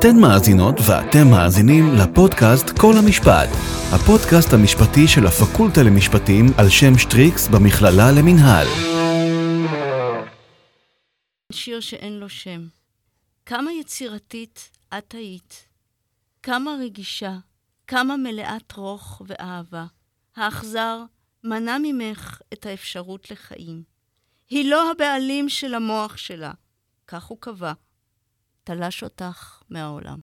אתן מאזינות ואתם מאזינים לפודקאסט כל המשפט, הפודקאסט המשפטי של הפקולטה למשפטים על שם שטריקס במכללה למינהל. שיר שאין לו שם. כמה יצירתית את היית, כמה רגישה, כמה מלאת רוך ואהבה. האכזר מנע ממך את האפשרות לחיים. היא לא הבעלים של המוח שלה, כך הוא קבע. תלש אותך מהעולם.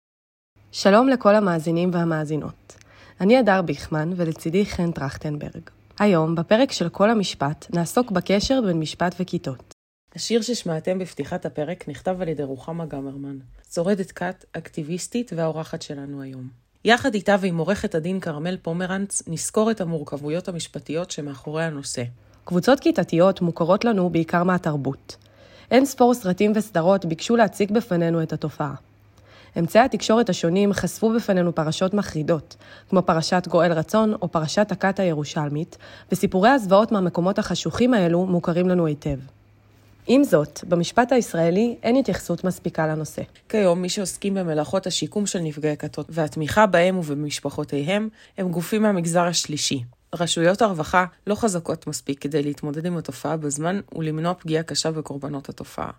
שלום לכל המאזינים והמאזינות. אני הדר ביכמן ולצידי חן טרכטנברג. היום, בפרק של כל המשפט, נעסוק בקשר בין משפט וכיתות. השיר ששמעתם בפתיחת הפרק נכתב על ידי רוחמה גמרמן, שורדת כת, אקטיביסטית והאורחת שלנו היום. יחד איתה ועם עורכת הדין כרמל פומרנץ, נסקור את המורכבויות המשפטיות שמאחורי הנושא. קבוצות כיתתיות מוכרות לנו בעיקר מהתרבות. אין ספור סרטים וסדרות ביקשו להציג בפנינו את התופעה. אמצעי התקשורת השונים חשפו בפנינו פרשות מחרידות, כמו פרשת גואל רצון או פרשת הכת הירושלמית, וסיפורי הזוועות מהמקומות החשוכים האלו מוכרים לנו היטב. עם זאת, במשפט הישראלי אין התייחסות מספיקה לנושא. כיום, מי שעוסקים במלאכות השיקום של נפגעי כתות והתמיכה בהם ובמשפחותיהם, הם גופים מהמגזר השלישי. רשויות הרווחה לא חזקות מספיק כדי להתמודד עם התופעה בזמן ולמנוע פגיעה קשה בקורבנות התופעה.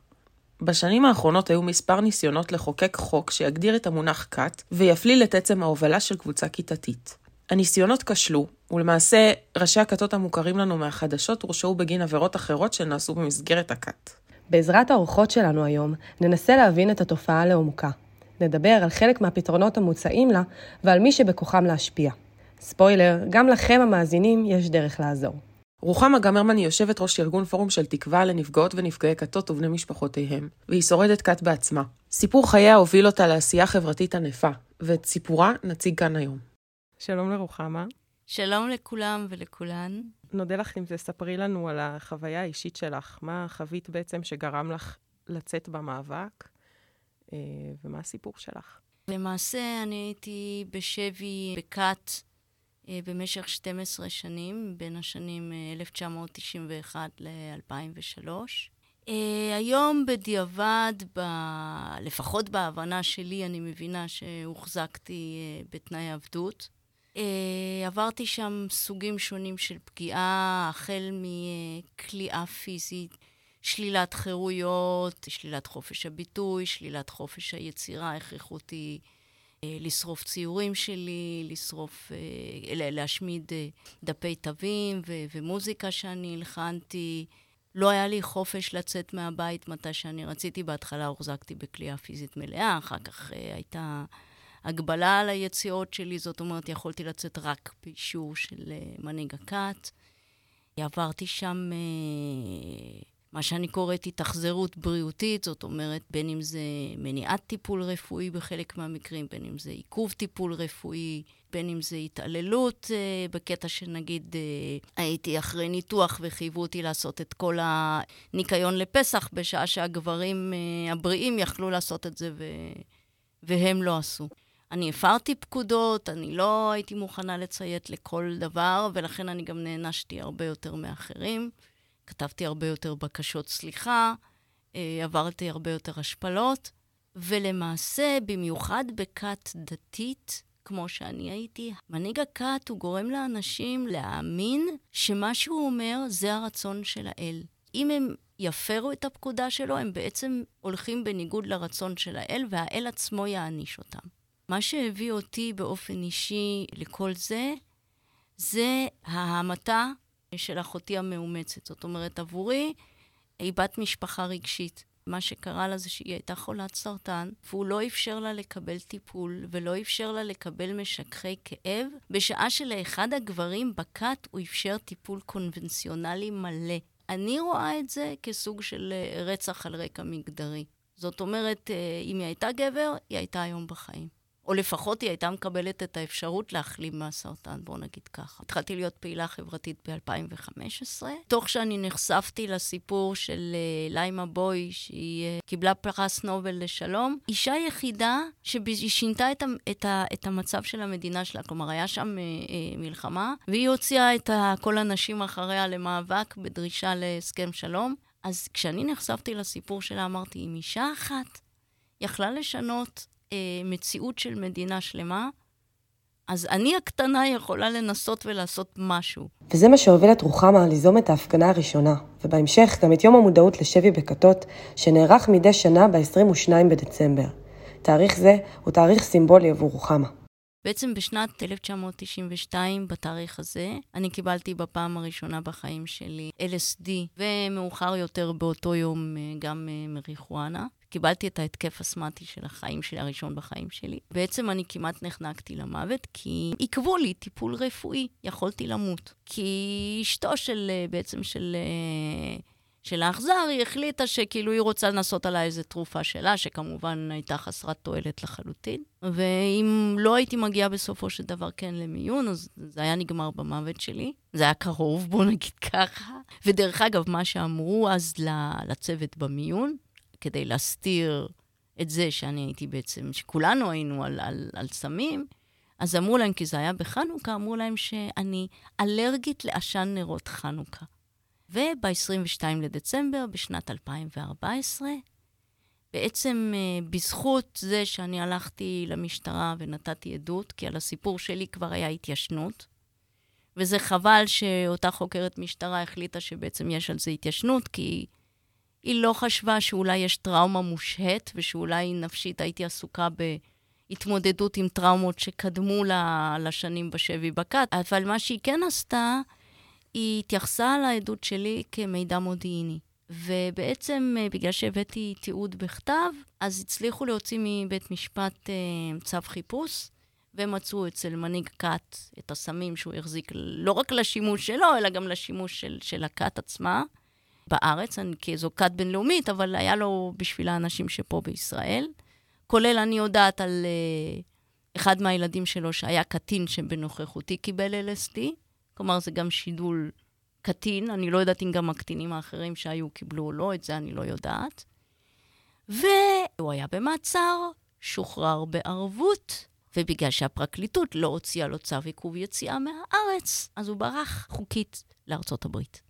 בשנים האחרונות היו מספר ניסיונות לחוקק חוק שיגדיר את המונח כת ויפליל את עצם ההובלה של קבוצה כיתתית. הניסיונות כשלו, ולמעשה ראשי הכתות המוכרים לנו מהחדשות הורשעו בגין עבירות אחרות שנעשו במסגרת הכת. בעזרת האורחות שלנו היום, ננסה להבין את התופעה לעומקה. נדבר על חלק מהפתרונות המוצעים לה ועל מי שבכוחם להשפיע. ספוילר, גם לכם המאזינים יש דרך לעזור. רוחמה גמרמן היא יושבת ראש ארגון פורום של תקווה לנפגעות ונפגעי כתות ובני משפחותיהם, והיא שורדת כת בעצמה. סיפור חייה הוביל אותה לעשייה חברתית ענפה, ואת סיפורה נציג כאן היום. שלום לרוחמה. שלום לכולם ולכולן. נודה לך אם תספרי לנו על החוויה האישית שלך. מה חווית בעצם שגרם לך לצאת במאבק, אה, ומה הסיפור שלך? למעשה, אני הייתי בשבי בכת במשך 12 שנים, בין השנים 1991 ל-2003. היום בדיעבד, ב... לפחות בהבנה שלי, אני מבינה שהוחזקתי אה, בתנאי עבדות. Uh, עברתי שם סוגים שונים של פגיעה, החל מכליאה פיזית, שלילת חירויות, שלילת חופש הביטוי, שלילת חופש היצירה, הכריחו אותי uh, לשרוף ציורים שלי, לשרוף, uh, להשמיד uh, דפי תווים ו- ומוזיקה שאני הלחנתי. לא היה לי חופש לצאת מהבית מתי שאני רציתי. בהתחלה הוחזקתי בכליאה פיזית מלאה, אחר כך הייתה... הגבלה על היציאות שלי, זאת אומרת, יכולתי לצאת רק באישור של מנהיג הכת. עברתי שם מה שאני קוראת התאכזרות בריאותית, זאת אומרת, בין אם זה מניעת טיפול רפואי בחלק מהמקרים, בין אם זה עיכוב טיפול רפואי, בין אם זה התעללות, uh, בקטע שנגיד uh, הייתי אחרי ניתוח וחייבו אותי לעשות את כל הניקיון לפסח, בשעה שהגברים uh, הבריאים יכלו לעשות את זה ו... והם לא עשו. אני הפרתי פקודות, אני לא הייתי מוכנה לציית לכל דבר, ולכן אני גם נענשתי הרבה יותר מאחרים. כתבתי הרבה יותר בקשות סליחה, אה, עברתי הרבה יותר השפלות, ולמעשה, במיוחד בכת דתית, כמו שאני הייתי, מנהיג הכת הוא גורם לאנשים להאמין שמה שהוא אומר זה הרצון של האל. אם הם יפרו את הפקודה שלו, הם בעצם הולכים בניגוד לרצון של האל, והאל עצמו יעניש אותם. מה שהביא אותי באופן אישי לכל זה, זה ההמתה של אחותי המאומצת. זאת אומרת, עבורי היא בת משפחה רגשית. מה שקרה לה זה שהיא הייתה חולת סרטן, והוא לא אפשר לה לקבל טיפול, ולא אפשר לה לקבל משככי כאב, בשעה שלאחד הגברים בכת הוא אפשר טיפול קונבנציונלי מלא. אני רואה את זה כסוג של אה, רצח על רקע מגדרי. זאת אומרת, אה, אם היא הייתה גבר, היא הייתה היום בחיים. או לפחות היא הייתה מקבלת את האפשרות להחלים מהסרטן, בואו נגיד ככה. התחלתי להיות פעילה חברתית ב-2015, תוך שאני נחשפתי לסיפור של uh, ליימה בוי, שהיא uh, קיבלה פרס נובל לשלום. אישה יחידה שהיא שינתה את, את, את המצב של המדינה שלה, כלומר, היה שם uh, uh, מלחמה, והיא הוציאה את כל הנשים אחריה למאבק בדרישה להסכם שלום. אז כשאני נחשפתי לסיפור שלה, אמרתי, אם אישה אחת יכלה לשנות אה, מציאות של מדינה שלמה, אז אני הקטנה יכולה לנסות ולעשות משהו. וזה מה שהוביל את רוחמה ליזום את ההפגנה הראשונה, ובהמשך גם את יום המודעות לשבי בכתות, שנערך מדי שנה ב-22 בדצמבר. תאריך זה הוא תאריך סימבולי עבור רוחמה. בעצם בשנת 1992, בתאריך הזה, אני קיבלתי בפעם הראשונה בחיים שלי LSD, ומאוחר יותר באותו יום אה, גם אה, מריחואנה. קיבלתי את ההתקף אסמטי של החיים שלי, הראשון בחיים שלי. בעצם אני כמעט נחנקתי למוות, כי עיכבו לי טיפול רפואי, יכולתי למות. כי אשתו של, אה, בעצם של... של האכזר, היא החליטה שכאילו היא רוצה לנסות עליי איזו תרופה שלה, שכמובן הייתה חסרת תועלת לחלוטין. ואם לא הייתי מגיעה בסופו של דבר כן למיון, אז זה היה נגמר במוות שלי. זה היה קרוב, בוא נגיד ככה. ודרך אגב, מה שאמרו אז לצוות במיון, כדי להסתיר את זה שאני הייתי בעצם, שכולנו היינו על, על, על סמים, אז אמרו להם, כי זה היה בחנוכה, אמרו להם שאני אלרגית לעשן נרות חנוכה. וב-22 לדצמבר, בשנת 2014, בעצם אה, בזכות זה שאני הלכתי למשטרה ונתתי עדות, כי על הסיפור שלי כבר היה התיישנות, וזה חבל שאותה חוקרת משטרה החליטה שבעצם יש על זה התיישנות, כי היא לא חשבה שאולי יש טראומה מושהית, ושאולי נפשית הייתי עסוקה בהתמודדות עם טראומות שקדמו לשנים בשבי בכת. אבל מה שהיא כן עשתה, היא התייחסה לעדות שלי כמידע מודיעיני. ובעצם, אה, בגלל שהבאתי תיעוד בכתב, אז הצליחו להוציא מבית משפט אה, צו חיפוש, ומצאו אצל מנהיג כת את הסמים שהוא החזיק לא רק לשימוש שלו, אלא גם לשימוש של, של הכת עצמה בארץ, אני, כי זו כת בינלאומית, אבל היה לו בשביל האנשים שפה בישראל. כולל, אני יודעת על אה, אחד מהילדים שלו שהיה קטין שבנוכחותי קיבל LSD, כלומר, זה גם שידול קטין, אני לא יודעת אם גם הקטינים האחרים שהיו קיבלו או לא, את זה אני לא יודעת. והוא היה במעצר, שוחרר בערבות, ובגלל שהפרקליטות לא הוציאה לו צו עיכוב יציאה מהארץ, אז הוא ברח חוקית לארצות הברית.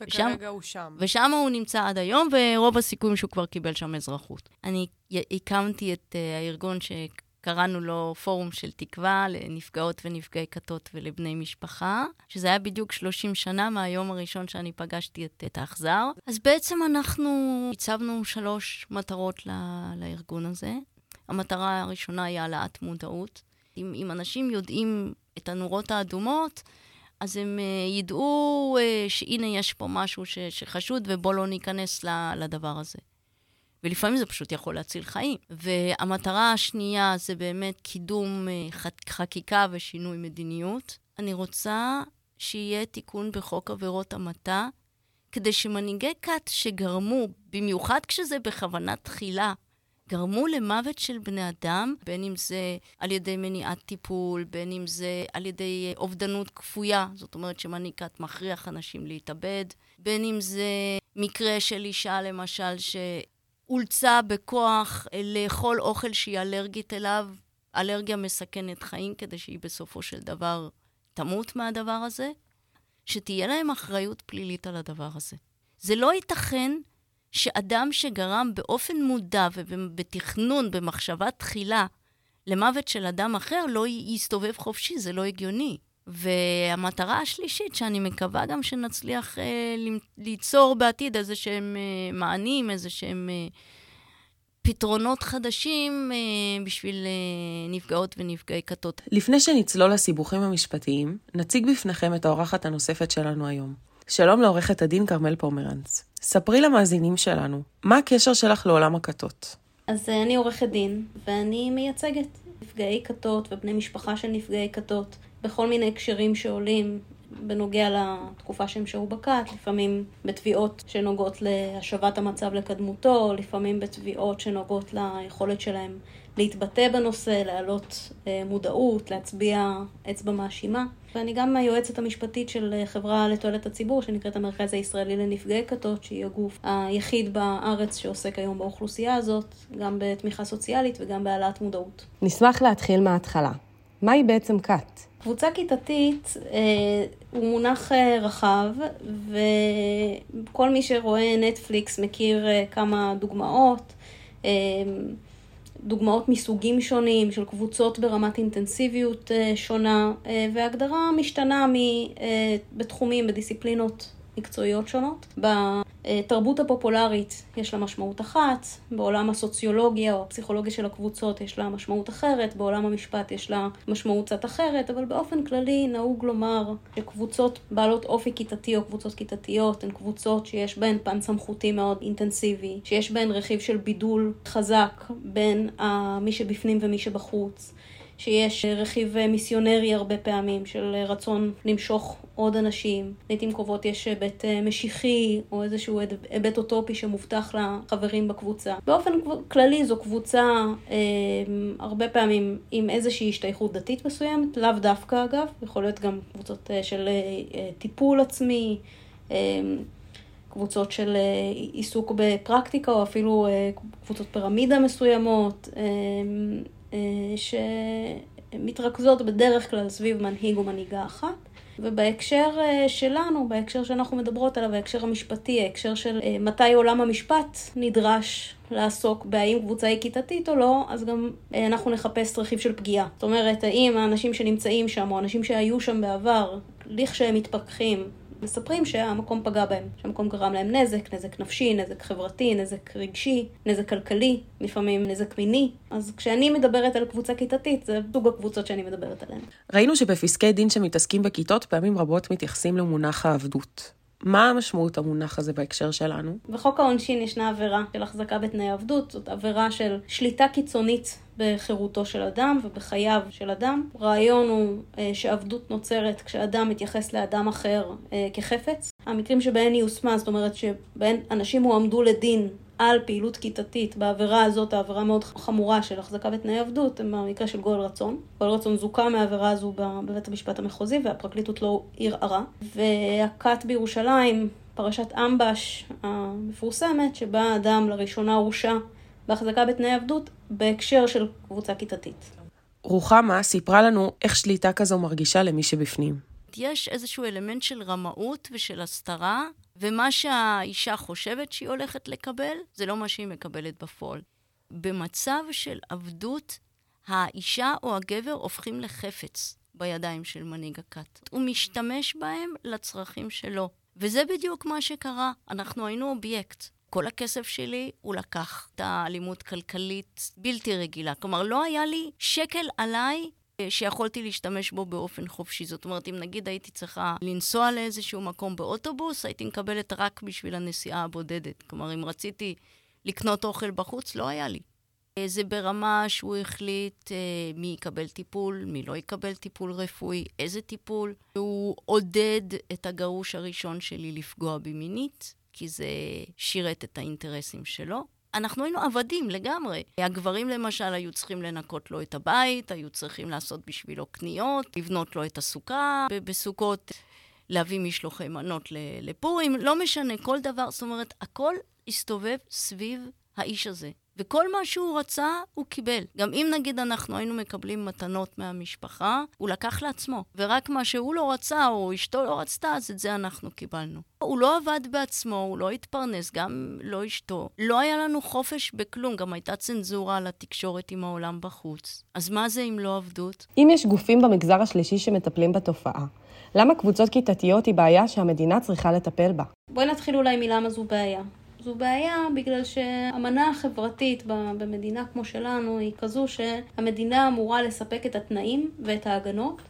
וכרגע ושם, הוא שם. ושם הוא נמצא עד היום, ורוב הסיכויים שהוא כבר קיבל שם אזרחות. אני הקמתי את uh, הארגון ש... קראנו לו פורום של תקווה לנפגעות ונפגעי כתות ולבני משפחה, שזה היה בדיוק 30 שנה מהיום הראשון שאני פגשתי את, את האכזר. אז בעצם אנחנו הצבנו שלוש מטרות ל, לארגון הזה. המטרה הראשונה היא העלאת מודעות. אם, אם אנשים יודעים את הנורות האדומות, אז הם uh, ידעו uh, שהנה יש פה משהו שחשוד ובואו לא ניכנס לדבר הזה. ולפעמים זה פשוט יכול להציל חיים. והמטרה השנייה זה באמת קידום אה, חקיקה ושינוי מדיניות. אני רוצה שיהיה תיקון בחוק עבירות המתה, כדי שמנהיגי כת שגרמו, במיוחד כשזה בכוונת תחילה, גרמו למוות של בני אדם, בין אם זה על ידי מניעת טיפול, בין אם זה על ידי אה, אובדנות כפויה, זאת אומרת שמנהיג כת מכריח אנשים להתאבד, בין אם זה מקרה של אישה, למשל, ש... אולצה בכוח אה, לאכול אוכל שהיא אלרגית אליו, אלרגיה מסכנת חיים, כדי שהיא בסופו של דבר תמות מהדבר הזה, שתהיה להם אחריות פלילית על הדבר הזה. זה לא ייתכן שאדם שגרם באופן מודע ובתכנון, במחשבה תחילה, למוות של אדם אחר, לא יסתובב חופשי, זה לא הגיוני. והמטרה השלישית, שאני מקווה גם שנצליח אה, ליצור בעתיד איזה שהם אה, מענים, איזה שהם אה, פתרונות חדשים אה, בשביל אה, נפגעות ונפגעי כתות. לפני שנצלול לסיבוכים המשפטיים, נציג בפניכם את האורחת הנוספת שלנו היום. שלום לעורכת הדין כרמל פומרנץ. ספרי למאזינים שלנו, מה הקשר שלך לעולם הכתות? אז אה, אני עורכת דין, ואני מייצגת נפגעי כתות ובני משפחה של נפגעי כתות. בכל מיני הקשרים שעולים בנוגע לתקופה שהם שהו בכת, לפעמים בתביעות שנוגעות להשבת המצב לקדמותו, לפעמים בתביעות שנוגעות ליכולת שלהם להתבטא בנושא, להעלות אה, מודעות, להצביע אצבע מאשימה. ואני גם היועצת המשפטית של חברה לתועלת הציבור שנקראת המרכז הישראלי לנפגעי כתות, שהיא הגוף היחיד בארץ שעוסק היום באוכלוסייה הזאת, גם בתמיכה סוציאלית וגם בהעלאת מודעות. נשמח להתחיל מההתחלה. מהי בעצם כת? קבוצה כיתתית אה, הוא מונח אה, רחב, וכל מי שרואה נטפליקס מכיר אה, כמה דוגמאות. אה, דוגמאות מסוגים שונים של קבוצות ברמת אינטנסיביות אה, שונה, אה, והגדרה משתנה בתחומים, בדיסציפלינות מקצועיות שונות. בתרבות הפופולרית יש לה משמעות אחת, בעולם הסוציולוגיה או הפסיכולוגיה של הקבוצות יש לה משמעות אחרת, בעולם המשפט יש לה משמעות קצת אחרת, אבל באופן כללי נהוג לומר שקבוצות בעלות אופי כיתתי או קבוצות כיתתיות הן קבוצות שיש בהן פן סמכותי מאוד אינטנסיבי, שיש בהן רכיב של בידול חזק בין מי שבפנים ומי שבחוץ. שיש רכיב מיסיונרי הרבה פעמים של רצון למשוך עוד אנשים. לעיתים קרובות יש היבט אה, משיחי או איזשהו היבט אוטופי שמובטח לחברים בקבוצה. באופן כללי זו קבוצה אה, הרבה פעמים עם איזושהי השתייכות דתית מסוימת, לאו דווקא אגב, יכול להיות גם קבוצות אה, של אה, אה טיפול עצמי. אה, קבוצות של אה, עיסוק בפרקטיקה או אפילו קבוצות פירמידה מסוימות. אה, שמתרכזות בדרך כלל סביב מנהיג או מנהיגה אחת. ובהקשר אה, שלנו, בהקשר שאנחנו מדברות עליו, בהקשר המשפטי, ההקשר של אה, מתי עולם המשפט נדרש לעסוק בהאם קבוצה היא כיתתית או לא, אז גם אנחנו נחפש רכיב של פגיעה. זאת אומרת, האם האנשים שנמצאים שם, או אנשים שהיו שם בעבר, לכשהם מתפכחים, מספרים שהמקום פגע בהם, שהמקום גרם להם נזק, נזק נפשי, נזק חברתי, נזק רגשי, נזק כלכלי, לפעמים נזק מיני. אז כשאני מדברת על קבוצה כיתתית, זה סוג הקבוצות שאני מדברת עליהן. ראינו שבפסקי דין שמתעסקים בכיתות, פעמים רבות מתייחסים למונח העבדות. מה המשמעות המונח הזה בהקשר שלנו? בחוק העונשין ישנה עבירה של החזקה בתנאי עבדות, זאת עבירה של שליטה קיצונית בחירותו של אדם ובחייו של אדם. הרעיון הוא אה, שעבדות נוצרת כשאדם מתייחס לאדם אחר אה, כחפץ. המקרים שבהן היא הושמה, זאת אומרת שבהן אנשים הועמדו לדין על פעילות כיתתית בעבירה הזאת, העבירה מאוד חמורה של החזקה בתנאי עבדות, במקרה של גואל רצון. גואל רצון זוכה מהעבירה הזו בבית המשפט המחוזי והפרקליטות לא ערערה. והכת בירושלים, פרשת אמבש המפורסמת, שבה האדם לראשונה הורשע בהחזקה בתנאי עבדות בהקשר של קבוצה כיתתית. רוחמה סיפרה לנו איך שליטה כזו מרגישה למי שבפנים. יש איזשהו אלמנט של רמאות ושל הסתרה, ומה שהאישה חושבת שהיא הולכת לקבל, זה לא מה שהיא מקבלת בפועל. במצב של עבדות, האישה או הגבר הופכים לחפץ בידיים של מנהיג הכת. הוא משתמש בהם לצרכים שלו. וזה בדיוק מה שקרה. אנחנו היינו אובייקט. כל הכסף שלי הוא לקח את האלימות כלכלית בלתי רגילה. כלומר, לא היה לי שקל עליי שיכולתי להשתמש בו באופן חופשי. זאת אומרת, אם נגיד הייתי צריכה לנסוע לאיזשהו מקום באוטובוס, הייתי מקבלת רק בשביל הנסיעה הבודדת. כלומר, אם רציתי לקנות אוכל בחוץ, לא היה לי. אה, זה ברמה שהוא החליט אה, מי יקבל טיפול, מי לא יקבל טיפול רפואי, איזה טיפול. הוא עודד את הגרוש הראשון שלי לפגוע בי מינית. כי זה שירת את האינטרסים שלו. אנחנו היינו עבדים לגמרי. הגברים למשל היו צריכים לנקות לו את הבית, היו צריכים לעשות בשבילו קניות, לבנות לו את הסוכה בסוכות, להביא משלוחי מנות לפורים, לא משנה, כל דבר, זאת אומרת, הכל הסתובב סביב האיש הזה. וכל מה שהוא רצה, הוא קיבל. גם אם נגיד אנחנו היינו מקבלים מתנות מהמשפחה, הוא לקח לעצמו. ורק מה שהוא לא רצה, או אשתו לא רצתה, אז את זה אנחנו קיבלנו. הוא לא עבד בעצמו, הוא לא התפרנס, גם לא אשתו. לא היה לנו חופש בכלום, גם הייתה צנזורה על התקשורת עם העולם בחוץ. אז מה זה אם לא עבדות? אם יש גופים במגזר השלישי שמטפלים בתופעה, למה קבוצות כיתתיות היא בעיה שהמדינה צריכה לטפל בה? בואי נתחיל אולי מלמה זו בעיה. זו בעיה בגלל שהמנה החברתית במדינה כמו שלנו היא כזו שהמדינה אמורה לספק את התנאים ואת ההגנות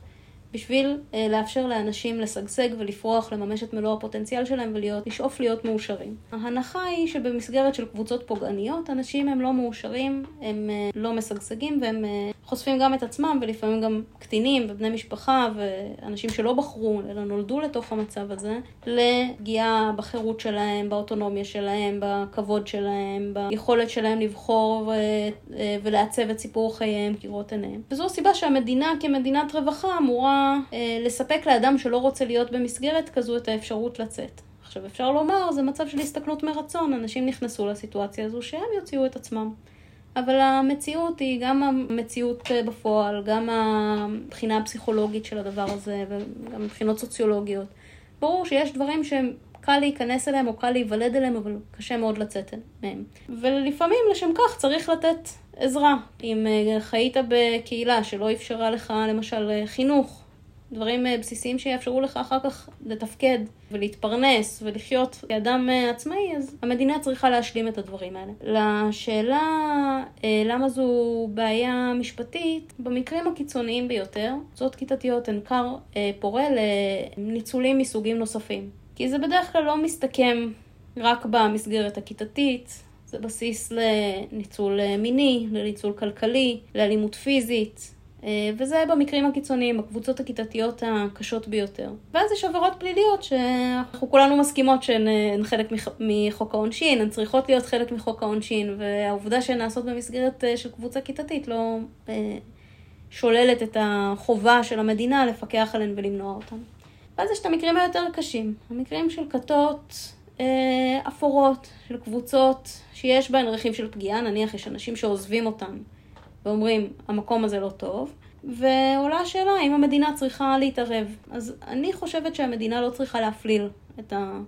בשביל אה, לאפשר לאנשים לשגשג ולפרוח, לממש את מלוא הפוטנציאל שלהם ולשאוף להיות מאושרים. ההנחה היא שבמסגרת של קבוצות פוגעניות, אנשים הם לא מאושרים, הם אה, לא משגשגים והם אה, חושפים גם את עצמם ולפעמים גם קטינים ובני משפחה ואנשים שלא בחרו אלא נולדו לתוך המצב הזה, לפגיעה בחירות שלהם, באוטונומיה שלהם, בכבוד שלהם, ביכולת שלהם לבחור ולעצב את סיפור חייהם כראות עיניהם. וזו הסיבה שהמדינה כמדינת רווחה אמורה אה, לספק לאדם שלא רוצה להיות במסגרת כזו את האפשרות לצאת. עכשיו אפשר לומר, זה מצב של הסתכלות מרצון, אנשים נכנסו לסיטואציה הזו שהם יוציאו את עצמם. אבל המציאות היא גם המציאות אה, בפועל, גם הבחינה הפסיכולוגית של הדבר הזה, וגם מבחינות סוציולוגיות. ברור שיש דברים שהם קל להיכנס אליהם או קל להיוולד אליהם, אבל קשה מאוד לצאת מהם. ולפעמים לשם כך צריך לתת עזרה. אם אה, חיית בקהילה שלא אפשרה לך למשל אה, חינוך, דברים אה, בסיסיים שיאפשרו לך אחר כך לתפקד ולהתפרנס ולחיות כאדם עצמאי, אז המדינה צריכה להשלים את הדברים האלה. לשאלה למה זו בעיה משפטית, במקרים הקיצוניים ביותר, זאת כיתתיות הן כר פורה לניצולים מסוגים נוספים. כי זה בדרך כלל לא מסתכם רק במסגרת הכיתתית, זה בסיס לניצול מיני, לניצול כלכלי, לאלימות פיזית, אה, וזה במקרים הקיצוניים, הקבוצות הכיתתיות הקשות ביותר. ואז יש עבירות פליליות שאנחנו כולנו מסכימות שהן אה, חלק מחוק העונשין, הן צריכות להיות חלק מחוק העונשין, והעובדה שהן נעשות במסגרת אה, של קבוצה כיתתית לא שוללת את החובה של המדינה לפקח עליהן ולמנוע אותן. ואז יש את המקרים היותר קשים, המקרים של כתות אה, אפורות, של קבוצות שיש בהן רכיב של פגיעה, נניח יש אנשים שעוזבים אותם ואומרים, המקום הזה לא טוב, ועולה השאלה האם המדינה צריכה להתערב. אז אני חושבת שהמדינה לא צריכה להפליל את ה...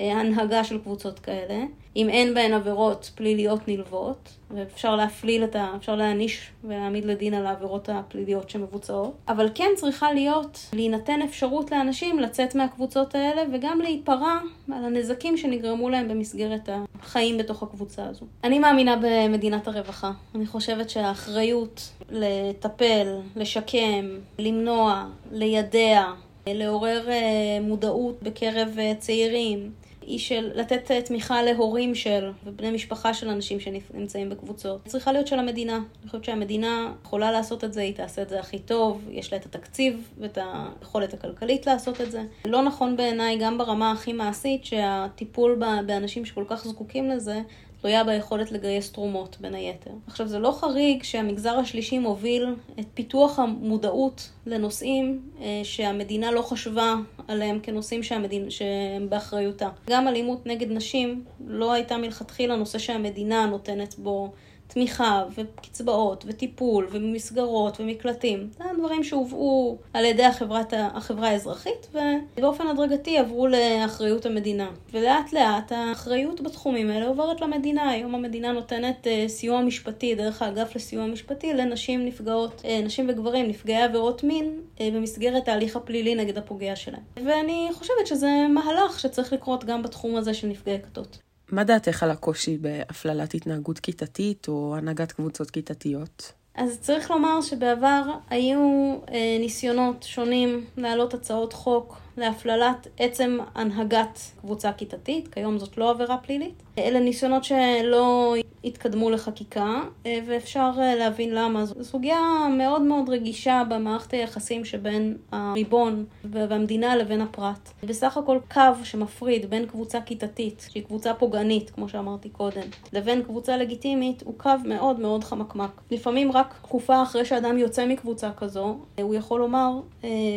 הנהגה של קבוצות כאלה, אם אין בהן עבירות פליליות נלוות, ואפשר להפליל את ה... אפשר להעניש ולהעמיד לדין על העבירות הפליליות שמבוצעות, אבל כן צריכה להיות, להינתן אפשרות לאנשים לצאת מהקבוצות האלה וגם להיפרע על הנזקים שנגרמו להם במסגרת החיים בתוך הקבוצה הזו. אני מאמינה במדינת הרווחה. אני חושבת שהאחריות לטפל, לשקם, למנוע, לידע, לעורר אה, מודעות בקרב אה, צעירים, היא של לתת אה, תמיכה להורים של ובני משפחה של אנשים שנמצאים בקבוצות. צריכה להיות של המדינה. אני חושבת שהמדינה יכולה לעשות את זה, היא תעשה את זה הכי טוב, יש לה את התקציב ואת היכולת הכלכלית לעשות את זה. לא נכון בעיניי, גם ברמה הכי מעשית, שהטיפול באנשים שכל כך זקוקים לזה, תלויה ביכולת לגייס תרומות, בין היתר. עכשיו, זה לא חריג שהמגזר השלישי מוביל את פיתוח המודעות לנושאים אה, שהמדינה לא חשבה עליהם כנושאים שהמדינ... שהם באחריותה. גם אלימות נגד נשים לא הייתה מלכתחילה נושא שהמדינה נותנת בו תמיכה וקצבאות וטיפול ומסגרות ומקלטים. זה דברים שהובאו על ידי החברת, החברה האזרחית ובאופן הדרגתי עברו לאחריות המדינה. ולאט לאט האחריות בתחומים האלה עוברת למדינה. היום המדינה נותנת uh, סיוע משפטי דרך האגף לסיוע משפטי לנשים נפגעות, uh, נשים וגברים נפגעי עבירות מין uh, במסגרת ההליך הפלילי נגד הפוגע שלהם. ואני חושבת שזה מהלך שצריך לקרות גם בתחום הזה של נפגעי כתות. מה דעתך על הקושי בהפללת התנהגות כיתתית או הנהגת קבוצות כיתתיות? אז צריך לומר שבעבר היו אה, ניסיונות שונים להעלות הצעות חוק להפללת עצם הנהגת קבוצה כיתתית, כיום זאת לא עבירה פלילית. אלה ניסיונות שלא התקדמו לחקיקה, אה, ואפשר אה, להבין למה. זו סוגיה מאוד מאוד רגישה במערכת היחסים שבין הריבון והמדינה לבין הפרט. בסך הכל קו שמפריד בין קבוצה כיתתית, שהיא קבוצה פוגענית, כמו שאמרתי קודם, לבין קבוצה לגיטימית, הוא קו מאוד מאוד חמקמק. לפעמים רק תקופה אחרי שאדם יוצא מקבוצה כזו, אה, הוא יכול לומר,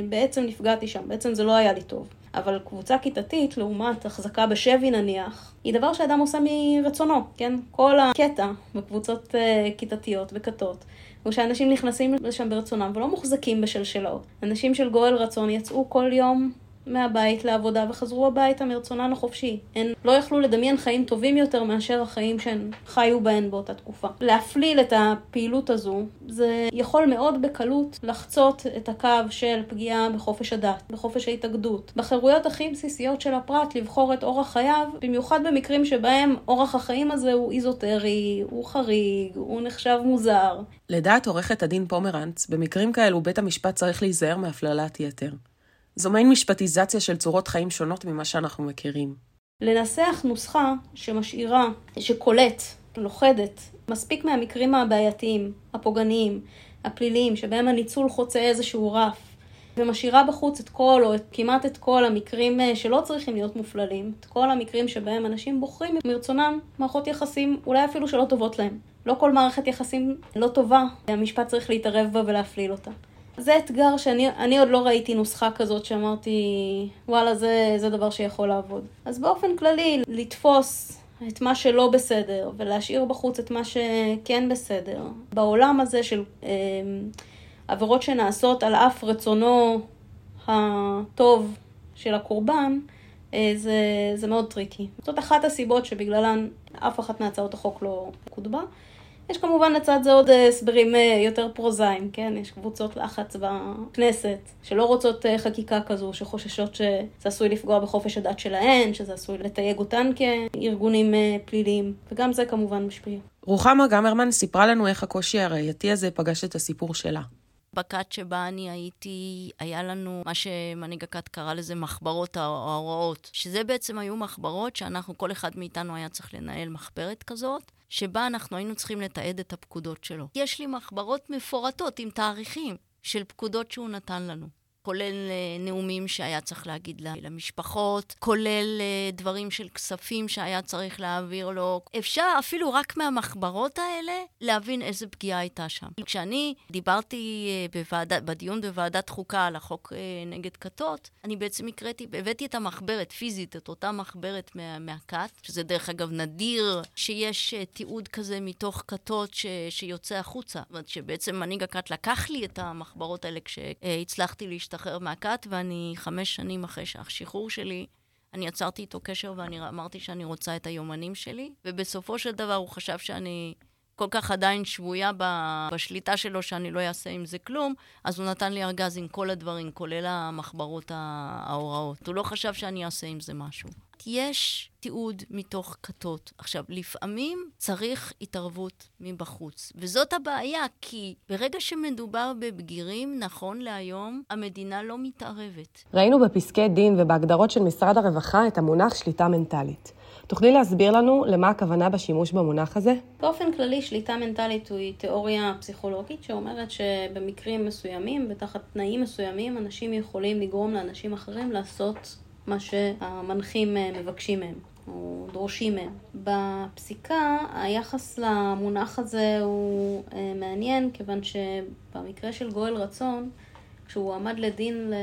בעצם נפגעתי שם, בעצם זה לא היה לי טוב. אבל קבוצה כיתתית, לעומת החזקה בשבי נניח, היא דבר שאדם עושה מרצונו, כן? כל הקטע בקבוצות uh, כיתתיות וכתות, הוא שאנשים נכנסים לשם ברצונם ולא מוחזקים בשלשלאות. אנשים של גואל רצון יצאו כל יום מהבית לעבודה וחזרו הביתה מרצונן החופשי. הן לא יכלו לדמיין חיים טובים יותר מאשר החיים שהן חיו בהן באותה תקופה. להפליל את הפעילות הזו, זה יכול מאוד בקלות לחצות את הקו של פגיעה בחופש הדת, בחופש ההתאגדות, בחירויות הכי בסיסיות של הפרט לבחור את אורח חייו, במיוחד במקרים שבהם אורח החיים הזה הוא איזוטרי, הוא חריג, הוא נחשב מוזר. לדעת עורכת הדין פומרנץ, במקרים כאלו בית המשפט צריך להיזהר מהפללת יתר. זו מעין משפטיזציה של צורות חיים שונות ממה שאנחנו מכירים. לנסח נוסחה שמשאירה, שקולט, לוכדת, מספיק מהמקרים הבעייתיים, הפוגעניים, הפליליים, שבהם הניצול חוצה איזשהו רף, ומשאירה בחוץ את כל, או את, כמעט את כל המקרים אה, שלא צריכים להיות מופללים, את כל המקרים שבהם אנשים בוחרים מרצונם מערכות יחסים, אולי אפילו שלא טובות להם. לא כל מערכת יחסים לא טובה, המשפט צריך להתערב בה ולהפליל אותה. זה אתגר שאני עוד לא ראיתי נוסחה כזאת שאמרתי, וואלה, זה, זה דבר שיכול לעבוד. אז באופן כללי, לתפוס את מה שלא בסדר ולהשאיר בחוץ את מה שכן בסדר. בעולם הזה של אה, עבירות שנעשות על אף רצונו הטוב של הקורבן, אה, זה, זה מאוד טריקי. זאת אחת הסיבות שבגללן אף אחת מהצעות החוק לא קודמה. יש כמובן לצד זה עוד אה, הסברים אה, יותר פרוזאיים, כן? יש קבוצות לחץ בכנסת שלא רוצות אה, חקיקה כזו, שחוששות שזה עשוי לפגוע בחופש הדת שלהן, שזה עשוי לתייג אותן כארגונים פליליים, וגם זה כמובן משפיע. רוחמה גמרמן סיפרה לנו איך הקושי הראייתי הזה פגש את הסיפור שלה. בכת שבה אני הייתי, היה לנו מה שמנהיג הכת קרא לזה מחברות ההוראות, שזה בעצם היו מחברות שאנחנו, כל אחד מאיתנו היה צריך לנהל מחברת כזאת, שבה אנחנו היינו צריכים לתעד את הפקודות שלו. יש לי מחברות מפורטות עם תאריכים של פקודות שהוא נתן לנו. כולל אה, נאומים שהיה צריך להגיד למשפחות, כולל אה, דברים של כספים שהיה צריך להעביר לו. אפשר אפילו רק מהמחברות האלה להבין איזה פגיעה הייתה שם. כשאני דיברתי אה, בוועד... בדיון בוועדת חוקה על החוק נגד כתות, אני בעצם הקראתי, הבאתי את המחברת פיזית, את אותה מחברת מה... מהכת, שזה דרך אגב נדיר שיש תיעוד כזה מתוך כתות ש... שיוצא החוצה. זאת אומרת שבעצם מנהיג הכת לקח לי את המחברות האלה כשהצלחתי להשתתף. להשתחרר מהכת, ואני חמש שנים אחרי השחרור שלי, אני יצרתי איתו קשר ואני אמרתי שאני רוצה את היומנים שלי, ובסופו של דבר הוא חשב שאני כל כך עדיין שבויה בשליטה שלו שאני לא אעשה עם זה כלום, אז הוא נתן לי ארגז עם כל הדברים, כולל המחברות ההוראות. הוא לא חשב שאני אעשה עם זה משהו. יש תיעוד מתוך כתות. עכשיו, לפעמים צריך התערבות מבחוץ, וזאת הבעיה, כי ברגע שמדובר בבגירים, נכון להיום, המדינה לא מתערבת. ראינו בפסקי דין ובהגדרות של משרד הרווחה את המונח שליטה מנטלית. תוכלי להסביר לנו למה הכוונה בשימוש במונח הזה? באופן כללי, שליטה מנטלית היא תיאוריה פסיכולוגית שאומרת שבמקרים מסוימים ותחת תנאים מסוימים, אנשים יכולים לגרום לאנשים אחרים לעשות מה שהמנחים אה, מבקשים מהם. או דורשים מהם. בפסיקה היחס למונח הזה הוא אה, מעניין, כיוון שבמקרה של גואל רצון, כשהוא עמד לדין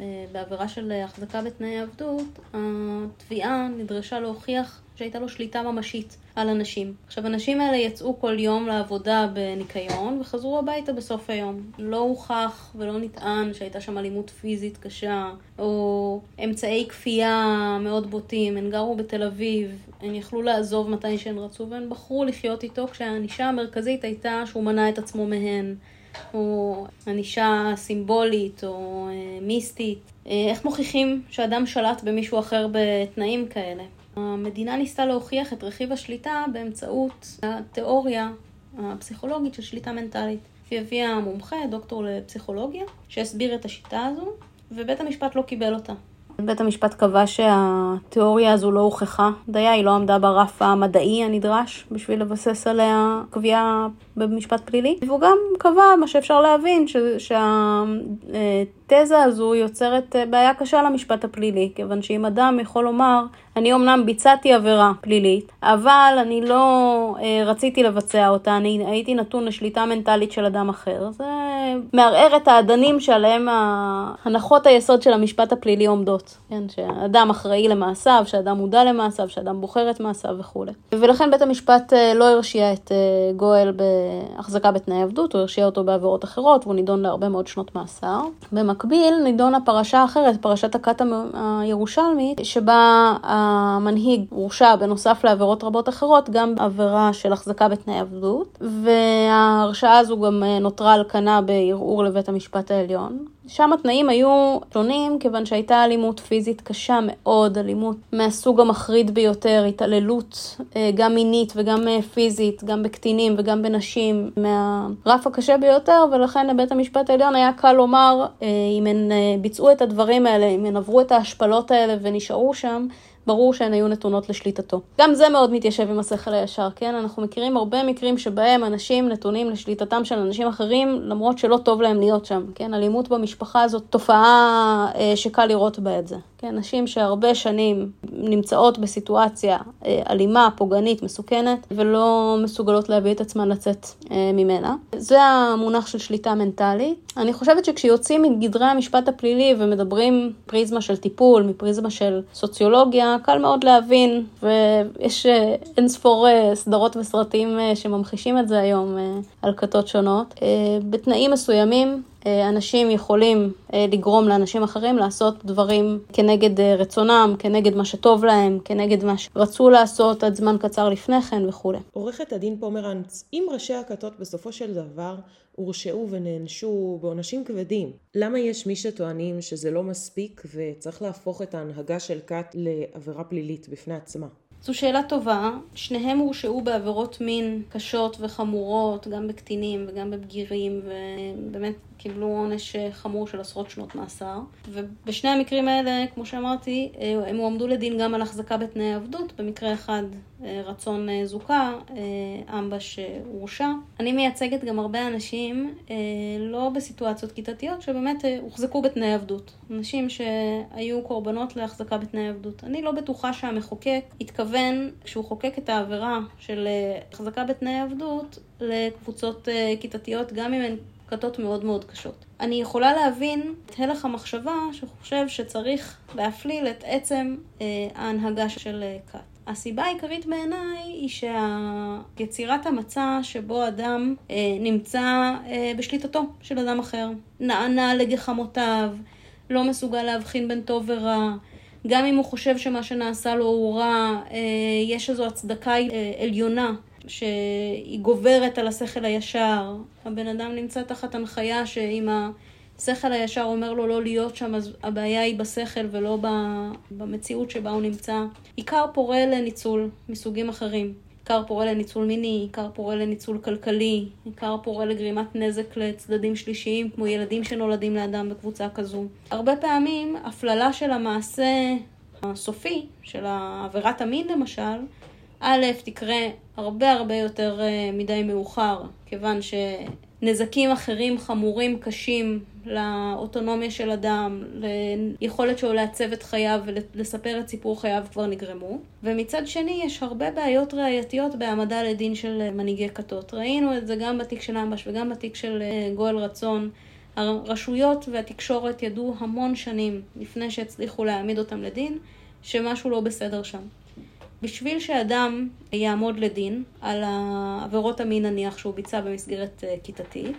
אה, בעבירה של החזקה בתנאי עבדות, התביעה נדרשה להוכיח שהייתה לו שליטה ממשית על אנשים. עכשיו, הנשים האלה יצאו כל יום לעבודה בניקיון וחזרו הביתה בסוף היום. לא הוכח ולא נטען שהייתה שם אלימות פיזית קשה, או אמצעי כפייה מאוד בוטים. הן גרו בתל אביב, הן יכלו לעזוב מתי שהן רצו, והן בחרו לחיות איתו כשהענישה המרכזית הייתה שהוא מנע את עצמו מהן. או ענישה סימבולית או אה, מיסטית. אה, איך מוכיחים שאדם שלט במישהו אחר בתנאים כאלה? המדינה ניסתה להוכיח את רכיב השליטה באמצעות התיאוריה הפסיכולוגית של שליטה מנטלית. היא הביאה מומחה, דוקטור לפסיכולוגיה, שהסביר את השיטה הזו, ובית המשפט לא קיבל אותה. בית המשפט קבע שהתיאוריה הזו לא הוכחה דייה, היא לא עמדה ברף המדעי הנדרש בשביל לבסס עליה קביעה במשפט פלילי. והוא גם קבע, מה שאפשר להבין, שהתזה הזו יוצרת בעיה קשה למשפט הפלילי, כיוון שאם אדם יכול לומר, אני אמנם ביצעתי עבירה פלילית, אבל אני לא אה, רציתי לבצע אותה, אני הייתי נתון לשליטה מנטלית של אדם אחר. זה מערער את האדנים שעליהם הנחות היסוד של המשפט הפלילי עומדות. כן, שאדם אחראי למעשיו, שאדם מודע למעשיו, שאדם בוחר את מעשיו וכולי. ולכן בית המשפט אה, לא הרשיע את אה, גואל בהחזקה בתנאי עבדות, הוא הרשיע אותו בעבירות אחרות, והוא נידון להרבה מאוד שנות מאסר. במקביל נידונה פרשה אחרת, פרשת הכת הירושלמית, שבה המנהיג הורשע בנוסף לעבירות רבות אחרות, גם עבירה של החזקה בתנאי עבדות, וההרשעה הזו גם אה, נותרה על כנה בערעור לבית המשפט העליון. שם התנאים היו שונים כיוון שהייתה אלימות פיזית קשה מאוד, אלימות מהסוג המחריד ביותר, התעללות אה, גם מינית וגם אה, פיזית, גם בקטינים וגם בנשים, מהרף הקשה ביותר, ולכן לבית המשפט העליון היה קל לומר, אם הן ביצעו את הדברים האלה, אם הן עברו את ההשפלות האלה ונשארו שם, ברור שהן היו נתונות לשליטתו. גם זה מאוד מתיישב עם השכל הישר, כן? אנחנו מכירים הרבה מקרים שבהם אנשים נתונים לשליטתם של אנשים אחרים, למרות שלא טוב להם להיות שם, כן? אלימות במשפחה זאת תופעה אה, שקל לראות בה את זה. כן, נשים שהרבה שנים נמצאות בסיטואציה אה, אלימה, פוגענית, מסוכנת, ולא מסוגלות להביא את עצמן לצאת אה, ממנה. זה המונח של שליטה מנטלית. אני חושבת שכשיוצאים מגדרי המשפט הפלילי ומדברים פריזמה של טיפול, מפריזמה של סוציולוגיה, קל מאוד להבין, ויש אה, אין ספור סדרות וסרטים שממחישים את זה היום על כתות שונות. בתנאים מסוימים, אנשים יכולים אה, לגרום לאנשים אחרים לעשות דברים כנגד אה, רצונם, כנגד מה שטוב להם, כנגד מה שרצו לעשות עד זמן קצר לפני כן וכולי. עורכת הדין פומרנץ, אם ראשי הכתות בסופו של דבר הורשעו ונענשו בעונשים כבדים, למה יש מי שטוענים שזה לא מספיק וצריך להפוך את ההנהגה של כת לעבירה פלילית בפני עצמה? זו שאלה טובה. שניהם הורשעו בעבירות מין קשות וחמורות, גם בקטינים וגם בבגירים, ובאמת קיבלו עונש חמור של עשרות שנות מאסר. ובשני המקרים האלה, כמו שאמרתי, הם הועמדו לדין גם על החזקה בתנאי עבדות. במקרה אחד רצון זוכה, אמבש הורשע. אני מייצגת גם הרבה אנשים, לא בסיטואציות כיתתיות, שבאמת הוחזקו בתנאי עבדות. אנשים שהיו קורבנות להחזקה בתנאי עבדות. אני לא בטוחה שהמחוקק התכוון, כשהוא חוקק את העבירה של החזקה בתנאי עבדות, לקבוצות כיתתיות, גם אם הן כתות מאוד מאוד קשות. אני יכולה להבין את הלך המחשבה שחושב שצריך להפליל את עצם אה, ההנהגה של אה, כת. הסיבה העיקרית בעיניי היא שיצירת המצע שבו אדם אה, נמצא אה, בשליטתו של אדם אחר, נענה לגחמותיו, לא מסוגל להבחין בין טוב ורע, גם אם הוא חושב שמה שנעשה לו הוא רע, אה, יש איזו הצדקה אה, עליונה שהיא גוברת על השכל הישר. הבן אדם נמצא תחת הנחיה שאם השכל הישר אומר לו לא להיות שם, אז הבעיה היא בשכל ולא במציאות שבה הוא נמצא. עיקר פורה לניצול מסוגים אחרים. עיקר פורה לניצול מיני, עיקר פורה לניצול כלכלי, עיקר פורה לגרימת נזק לצדדים שלישיים, כמו ילדים שנולדים לאדם בקבוצה כזו. הרבה פעמים הפללה של המעשה הסופי, של עבירת המין למשל, א', תקרה הרבה הרבה יותר אה, מדי מאוחר, כיוון שנזקים אחרים חמורים, קשים, לאוטונומיה של אדם, ליכולת שלו לעצב את חייו ולספר את סיפור חייו כבר נגרמו. ומצד שני, יש הרבה בעיות ראייתיות בהעמדה לדין של מנהיגי כתות. ראינו את זה גם בתיק של אמבש וגם בתיק של אה, גואל רצון. הרשויות והתקשורת ידעו המון שנים לפני שהצליחו להעמיד אותם לדין, שמשהו לא בסדר שם. בשביל שאדם יעמוד לדין על עבירות המין נניח שהוא ביצע במסגרת אה, כיתתית,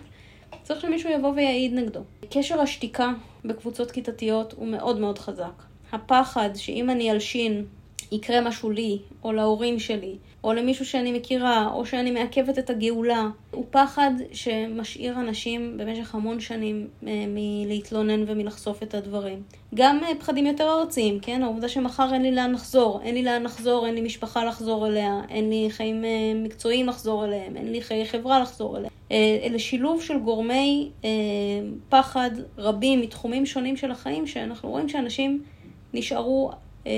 צריך שמישהו יבוא ויעיד נגדו. קשר השתיקה בקבוצות כיתתיות הוא מאוד מאוד חזק. הפחד שאם אני אלשין יקרה משהו לי, או להורים שלי, או למישהו שאני מכירה, או שאני מעכבת את הגאולה, הוא פחד שמשאיר אנשים במשך המון שנים אה, מלהתלונן ומלחשוף את הדברים. גם אה, פחדים יותר ארציים, כן? העובדה שמחר אין לי לאן לחזור, אין לי לאן לחזור, אין לי משפחה לחזור אליה, אין לי חיים אה, מקצועיים לחזור אליהם, אין לי חיי חברה לחזור אליהם. אלה שילוב של גורמי פחד רבים מתחומים שונים של החיים, שאנחנו רואים שאנשים נשארו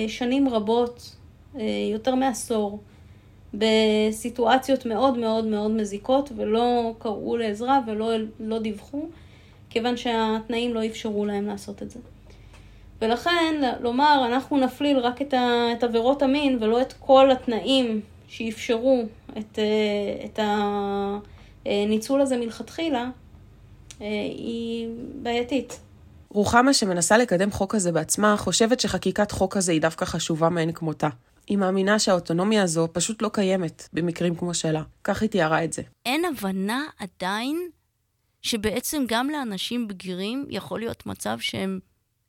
שנים רבות, יותר מעשור, בסיטואציות מאוד מאוד מאוד מזיקות ולא קראו לעזרה ולא לא דיווחו, כיוון שהתנאים לא אפשרו להם לעשות את זה. ולכן, לומר, אנחנו נפליל רק את, ה, את עבירות המין ולא את כל התנאים שאפשרו את, את הניצול הזה מלכתחילה, אה, היא בעייתית. רוחמה, שמנסה לקדם חוק כזה בעצמה, חושבת שחקיקת חוק כזה היא דווקא חשובה מאין כמותה. היא מאמינה שהאוטונומיה הזו פשוט לא קיימת במקרים כמו שלה. כך היא תיארה את זה. אין הבנה עדיין שבעצם גם לאנשים בגירים יכול להיות מצב שהם,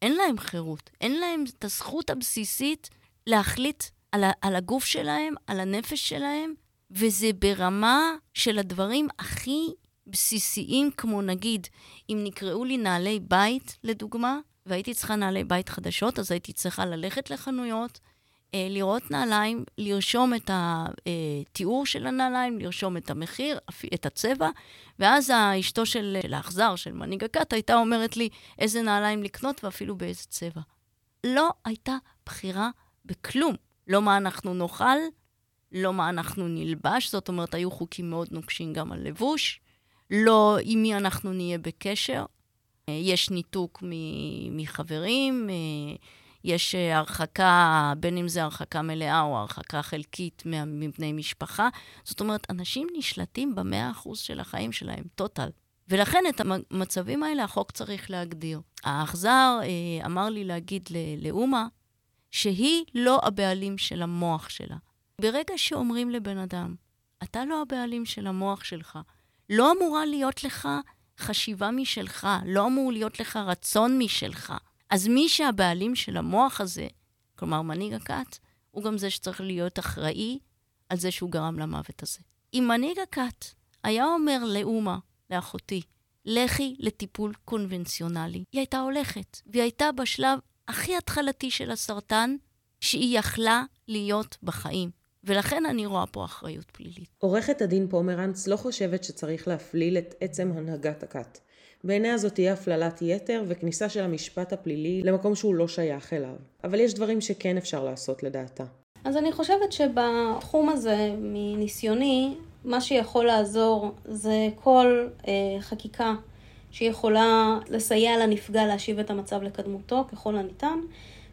אין להם חירות, אין להם את הזכות הבסיסית להחליט על, על הגוף שלהם, על הנפש שלהם, וזה ברמה של הדברים הכי בסיסיים, כמו נגיד, אם נקראו לי נעלי בית, לדוגמה, והייתי צריכה נעלי בית חדשות, אז הייתי צריכה ללכת לחנויות, לראות נעליים, לרשום את התיאור של הנעליים, לרשום את המחיר, את הצבע, ואז האשתו של האכזר, של מנהיג הכת, הייתה אומרת לי איזה נעליים לקנות ואפילו באיזה צבע. לא הייתה בחירה בכלום. לא מה אנחנו נאכל, לא מה אנחנו נלבש, זאת אומרת, היו חוקים מאוד נוקשים גם על לבוש, לא עם מי אנחנו נהיה בקשר. אה, יש ניתוק מחברים, אה, יש אה, הרחקה, בין אם זה הרחקה מלאה או הרחקה חלקית מבני משפחה. זאת אומרת, אנשים נשלטים במאה אחוז של החיים שלהם, טוטל. ולכן את המצבים האלה החוק צריך להגדיר. האכזר אה, אמר לי להגיד לאומה שהיא לא הבעלים של המוח שלה. ברגע שאומרים לבן אדם, אתה לא הבעלים של המוח שלך, לא אמורה להיות לך חשיבה משלך, לא אמור להיות לך רצון משלך. אז מי שהבעלים של המוח הזה, כלומר מנהיג הכת, הוא גם זה שצריך להיות אחראי על זה שהוא גרם למוות הזה. אם מנהיג הכת היה אומר לאומה, לאחותי, לכי לטיפול קונבנציונלי, היא הייתה הולכת, והיא הייתה בשלב הכי התחלתי של הסרטן, שהיא יכלה להיות בחיים. ולכן אני רואה פה אחריות פלילית. עורכת הדין פומרנץ לא חושבת שצריך להפליל את עצם הנהגת הכת. בעיניה זאת תהיה הפללת יתר וכניסה של המשפט הפלילי למקום שהוא לא שייך אליו. אבל יש דברים שכן אפשר לעשות לדעתה. אז אני חושבת שבתחום הזה, מניסיוני, מה שיכול לעזור זה כל אה, חקיקה שיכולה לסייע לנפגע להשיב את המצב לקדמותו ככל הניתן,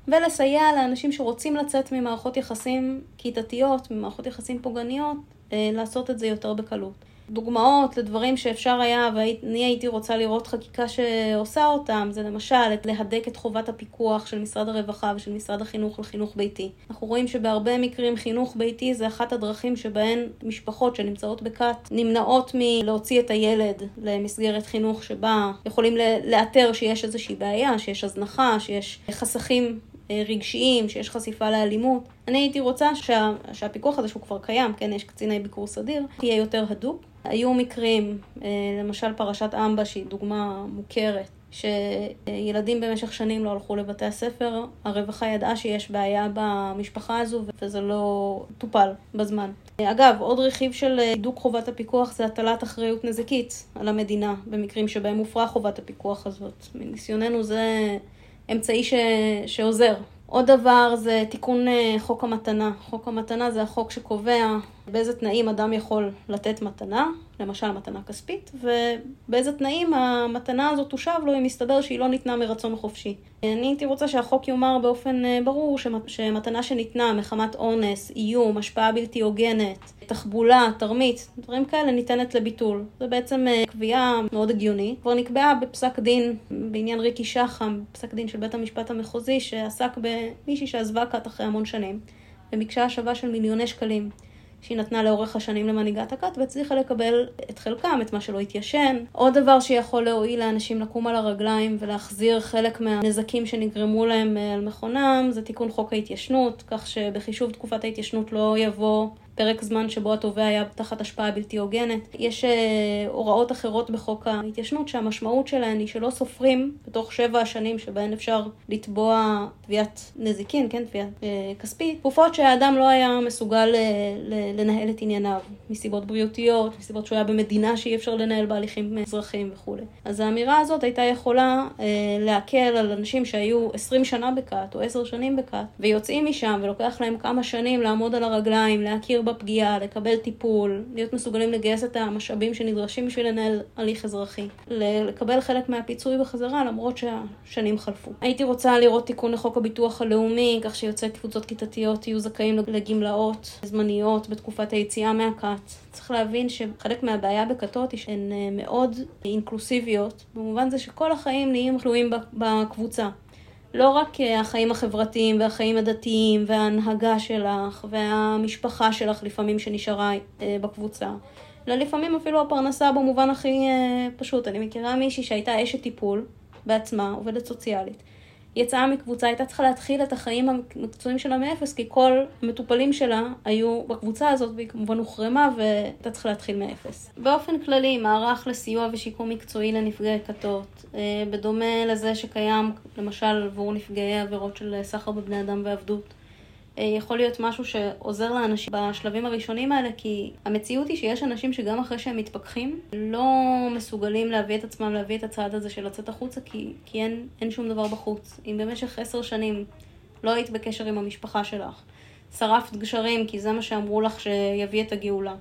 ולסייע לאנשים שרוצים לצאת ממערכות יחסים כיתתיות, ממערכות יחסים פוגעניות, אה, לעשות את זה יותר בקלות. דוגמאות לדברים שאפשר היה, ואני הייתי רוצה לראות חקיקה שעושה אותם, זה למשל להדק את חובת הפיקוח של משרד הרווחה ושל משרד החינוך לחינוך ביתי. אנחנו רואים שבהרבה מקרים חינוך ביתי זה אחת הדרכים שבהן משפחות שנמצאות בכת נמנעות מלהוציא את הילד למסגרת חינוך שבה יכולים לאתר שיש איזושהי בעיה, שיש הזנחה, שיש חסכים אה, רגשיים, שיש חשיפה לאלימות. אני הייתי רוצה שה, שהפיקוח הזה, שהוא כבר קיים, כן, יש קציני ביקור סדיר, יהיה יותר הדוק. היו מקרים, אה, למשל פרשת אמבה, שהיא דוגמה מוכרת, שילדים במשך שנים לא הלכו לבתי הספר, הרווחה ידעה שיש בעיה במשפחה הזו וזה לא טופל בזמן. אגב, עוד רכיב של הידוק חובת הפיקוח זה הטלת אחריות נזיקית על המדינה במקרים שבהם הופרה חובת הפיקוח הזאת. מניסיוננו זה אמצעי ש... שעוזר. עוד דבר זה תיקון אה, חוק המתנה. חוק המתנה זה החוק שקובע באיזה תנאים אדם יכול לתת מתנה, למשל מתנה כספית, ובאיזה תנאים המתנה הזאת תושב לו אם מסתבר שהיא לא ניתנה מרצון חופשי. אני הייתי רוצה שהחוק יאמר באופן אה, ברור שמתנה שניתנה מחמת אונס, איום, השפעה בלתי הוגנת, תחבולה, תרמית, דברים כאלה ניתנת לביטול. זה בעצם אה, קביעה מאוד הגיונית. כבר נקבעה בפסק דין בעניין ריקי שחם, פסק דין של בית המשפט המחוזי, שעסק במישהי שעזבה כת אחרי המון שנים, וביקשה השבה של מיליוני שקלים. שהיא נתנה לאורך השנים למנהיגת הכת והצליחה לקבל את חלקם, את מה שלא התיישן. עוד דבר שיכול להועיל לאנשים לקום על הרגליים ולהחזיר חלק מהנזקים שנגרמו להם אה, על מכונם זה תיקון חוק ההתיישנות, כך שבחישוב תקופת ההתיישנות לא יבוא פרק זמן שבו התובע היה תחת השפעה בלתי הוגנת. יש uh, הוראות אחרות בחוק ההתיישנות שהמשמעות שלהן היא שלא סופרים בתוך שבע השנים שבהן אפשר לתבוע תביעת נזיקין, כן, תביעה uh, כספית, תקופות שהאדם לא היה מסוגל uh, לנהל את ענייניו, מסיבות בריאותיות, מסיבות שהוא היה במדינה שאי אפשר לנהל בהליכים אזרחיים וכולי. אז האמירה הזאת הייתה יכולה uh, להקל על אנשים שהיו 20 שנה בכת או 10 שנים בכת ויוצאים משם ולוקח להם כמה שנים לעמוד על הרגליים, להכיר בפגיעה, לקבל טיפול, להיות מסוגלים לגייס את המשאבים שנדרשים בשביל לנהל הליך אזרחי, לקבל חלק מהפיצוי בחזרה למרות שהשנים חלפו. הייתי רוצה לראות תיקון לחוק הביטוח הלאומי, כך שיוצאי קבוצות כיתתיות יהיו זכאים לגמלאות זמניות בתקופת היציאה מהכת. צריך להבין שחלק מהבעיה בכתות היא שהן מאוד אינקלוסיביות, במובן זה שכל החיים נהיים תלויים בקבוצה. לא רק אה, החיים החברתיים והחיים הדתיים וההנהגה שלך והמשפחה שלך לפעמים שנשארה אה, בקבוצה, אלא לפעמים אפילו הפרנסה במובן הכי אה, פשוט. אני מכירה מישהי שהייתה אשת טיפול בעצמה, עובדת סוציאלית. יצאה מקבוצה, הייתה צריכה להתחיל את החיים המקצועיים שלה מאפס, כי כל המטופלים שלה היו בקבוצה הזאת, והיא כמובן הוחרמה והייתה צריכה להתחיל מאפס. באופן כללי, מערך לסיוע ושיקום מקצועי לנפגעי כתות, אה, בדומה לזה שקיים למשל עבור נפגעי עבירות של סחר בבני אדם ועבדות. אה, יכול להיות משהו שעוזר לאנשים בשלבים הראשונים האלה, כי המציאות היא שיש אנשים שגם אחרי שהם מתפכחים, לא מסוגלים להביא את עצמם, להביא את הצעד הזה של לצאת החוצה, כי, כי אין, אין שום דבר בחוץ. אם במשך עשר שנים לא היית בקשר עם המשפחה שלך, שרפת גשרים כי זה מה שאמרו לך שיביא את הגאולה.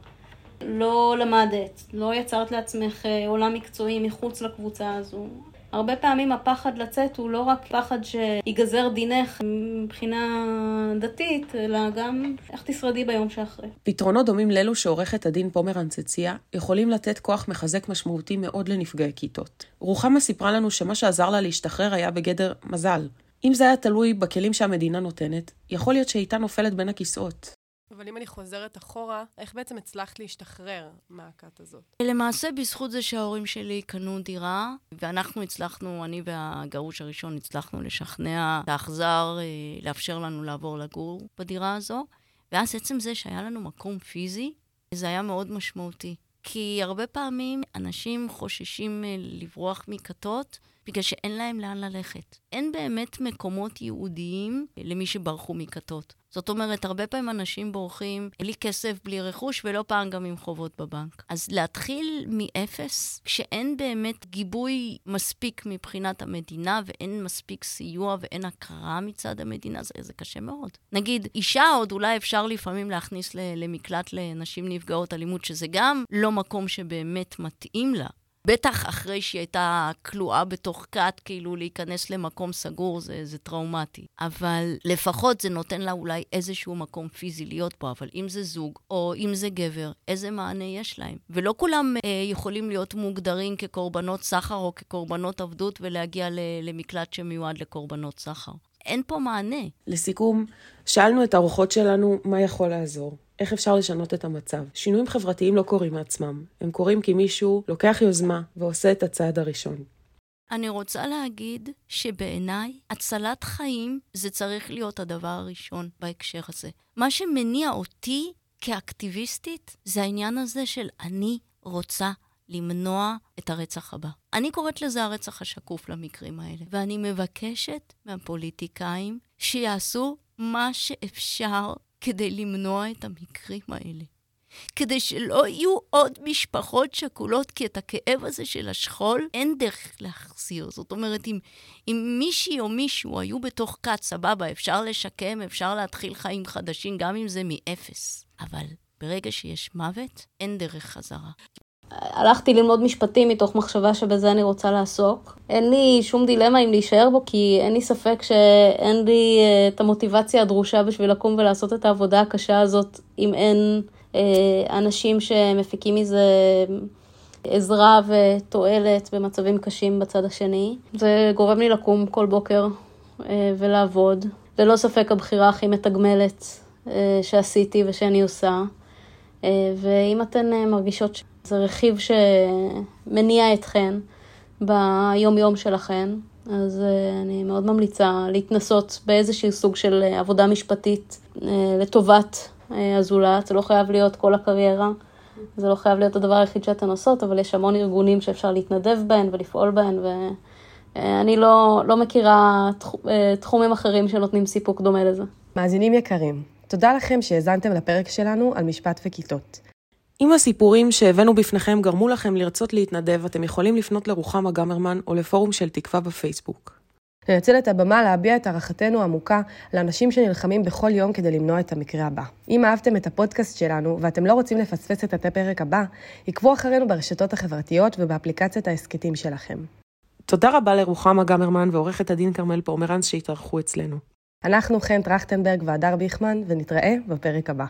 לא למדת, לא יצרת לעצמך אה, עולם מקצועי מחוץ לקבוצה הזו. הרבה פעמים הפחד לצאת הוא לא רק פחד שיגזר דינך מבחינה דתית, אלא גם איך תשרדי ביום שאחרי. פתרונות דומים לאלו שעורכת הדין פומרנץ הציעה, יכולים לתת כוח מחזק משמעותי מאוד לנפגעי כיתות. רוחמה סיפרה לנו שמה שעזר לה להשתחרר היה בגדר מזל. אם זה היה תלוי בכלים שהמדינה נותנת, יכול להיות שהייתה נופלת בין הכיסאות. אבל אם אני חוזרת אחורה, איך בעצם הצלחת להשתחרר מהכת הזאת? למעשה, בזכות זה שההורים שלי קנו דירה, ואנחנו הצלחנו, אני והגרוש הראשון הצלחנו לשכנע את האכזר, אה, לאפשר לנו לעבור לגור בדירה הזו. ואז עצם זה שהיה לנו מקום פיזי, זה היה מאוד משמעותי. כי הרבה פעמים אנשים חוששים אה, לברוח מכתות בגלל שאין להם לאן ללכת. אין באמת מקומות ייעודיים למי שברחו מכתות. זאת אומרת, הרבה פעמים אנשים בורחים בלי כסף, בלי רכוש, ולא פעם גם עם חובות בבנק. אז להתחיל מאפס, כשאין באמת גיבוי מספיק מבחינת המדינה, ואין מספיק סיוע ואין הכרה מצד המדינה, זה, זה קשה מאוד. נגיד, אישה עוד אולי אפשר לפעמים להכניס למקלט לנשים נפגעות אלימות, שזה גם לא מקום שבאמת מתאים לה. בטח אחרי שהיא הייתה כלואה בתוך כת, כאילו להיכנס למקום סגור זה, זה טראומטי. אבל לפחות זה נותן לה אולי איזשהו מקום פיזי להיות פה, אבל אם זה זוג או אם זה גבר, איזה מענה יש להם? ולא כולם אה, יכולים להיות מוגדרים כקורבנות סחר או כקורבנות עבדות ולהגיע למקלט שמיועד לקורבנות סחר. אין פה מענה. לסיכום, שאלנו את האורחות שלנו מה יכול לעזור. איך אפשר לשנות את המצב. שינויים חברתיים לא קורים מעצמם, הם קורים כי מישהו לוקח יוזמה ועושה את הצעד הראשון. אני רוצה להגיד שבעיניי הצלת חיים זה צריך להיות הדבר הראשון בהקשר הזה. מה שמניע אותי כאקטיביסטית זה העניין הזה של אני רוצה למנוע את הרצח הבא. אני קוראת לזה הרצח השקוף למקרים האלה, ואני מבקשת מהפוליטיקאים שיעשו מה שאפשר כדי למנוע את המקרים האלה. כדי שלא יהיו עוד משפחות שכולות, כי את הכאב הזה של השכול אין דרך להחזיר. זאת אומרת, אם, אם מישהי או מישהו היו בתוך כת, סבבה, אפשר לשקם, אפשר להתחיל חיים חדשים, גם אם זה מאפס. אבל ברגע שיש מוות, אין דרך חזרה. הלכתי ללמוד משפטים מתוך מחשבה שבזה אני רוצה לעסוק. אין לי שום דילמה אם להישאר בו, כי אין לי ספק שאין לי uh, את המוטיבציה הדרושה בשביל לקום ולעשות את העבודה הקשה הזאת, אם אין uh, אנשים שמפיקים מזה עזרה ותועלת במצבים קשים בצד השני. זה גורם לי לקום כל בוקר uh, ולעבוד. ללא ספק הבחירה הכי מתגמלת uh, שעשיתי ושאני עושה. Uh, ואם אתן uh, מרגישות... זה רכיב שמניע אתכן ביום-יום שלכן, אז אה, אני מאוד ממליצה להתנסות באיזשהו סוג של אה, עבודה משפטית אה, לטובת הזולת. זה לא חייב להיות כל הקריירה, זה לא חייב להיות הדבר היחיד שאתן עושות, אבל יש המון ארגונים שאפשר להתנדב בהן ולפעול בהן, ואני לא, לא מכירה תחומים אחרים שנותנים סיפוק דומה לזה. מאזינים יקרים, תודה לכם שהאזנתם לפרק שלנו על משפט וכיתות. אם הסיפורים שהבאנו בפניכם גרמו לכם לרצות להתנדב, אתם יכולים לפנות לרוחמה גמרמן או לפורום של תקווה בפייסבוק. ננצל את הבמה להביע את הערכתנו העמוקה לאנשים שנלחמים בכל יום כדי למנוע את המקרה הבא. אם אהבתם את הפודקאסט שלנו ואתם לא רוצים לפספס את הפרק הבא, עקבו אחרינו ברשתות החברתיות ובאפליקציית ההסכתים שלכם. תודה רבה לרוחמה גמרמן ועורכת הדין כרמל פורמרנס שהתארחו אצלנו. אנחנו חן טרכטנברג והדר ביכמן, ונתראה בפרק הבא.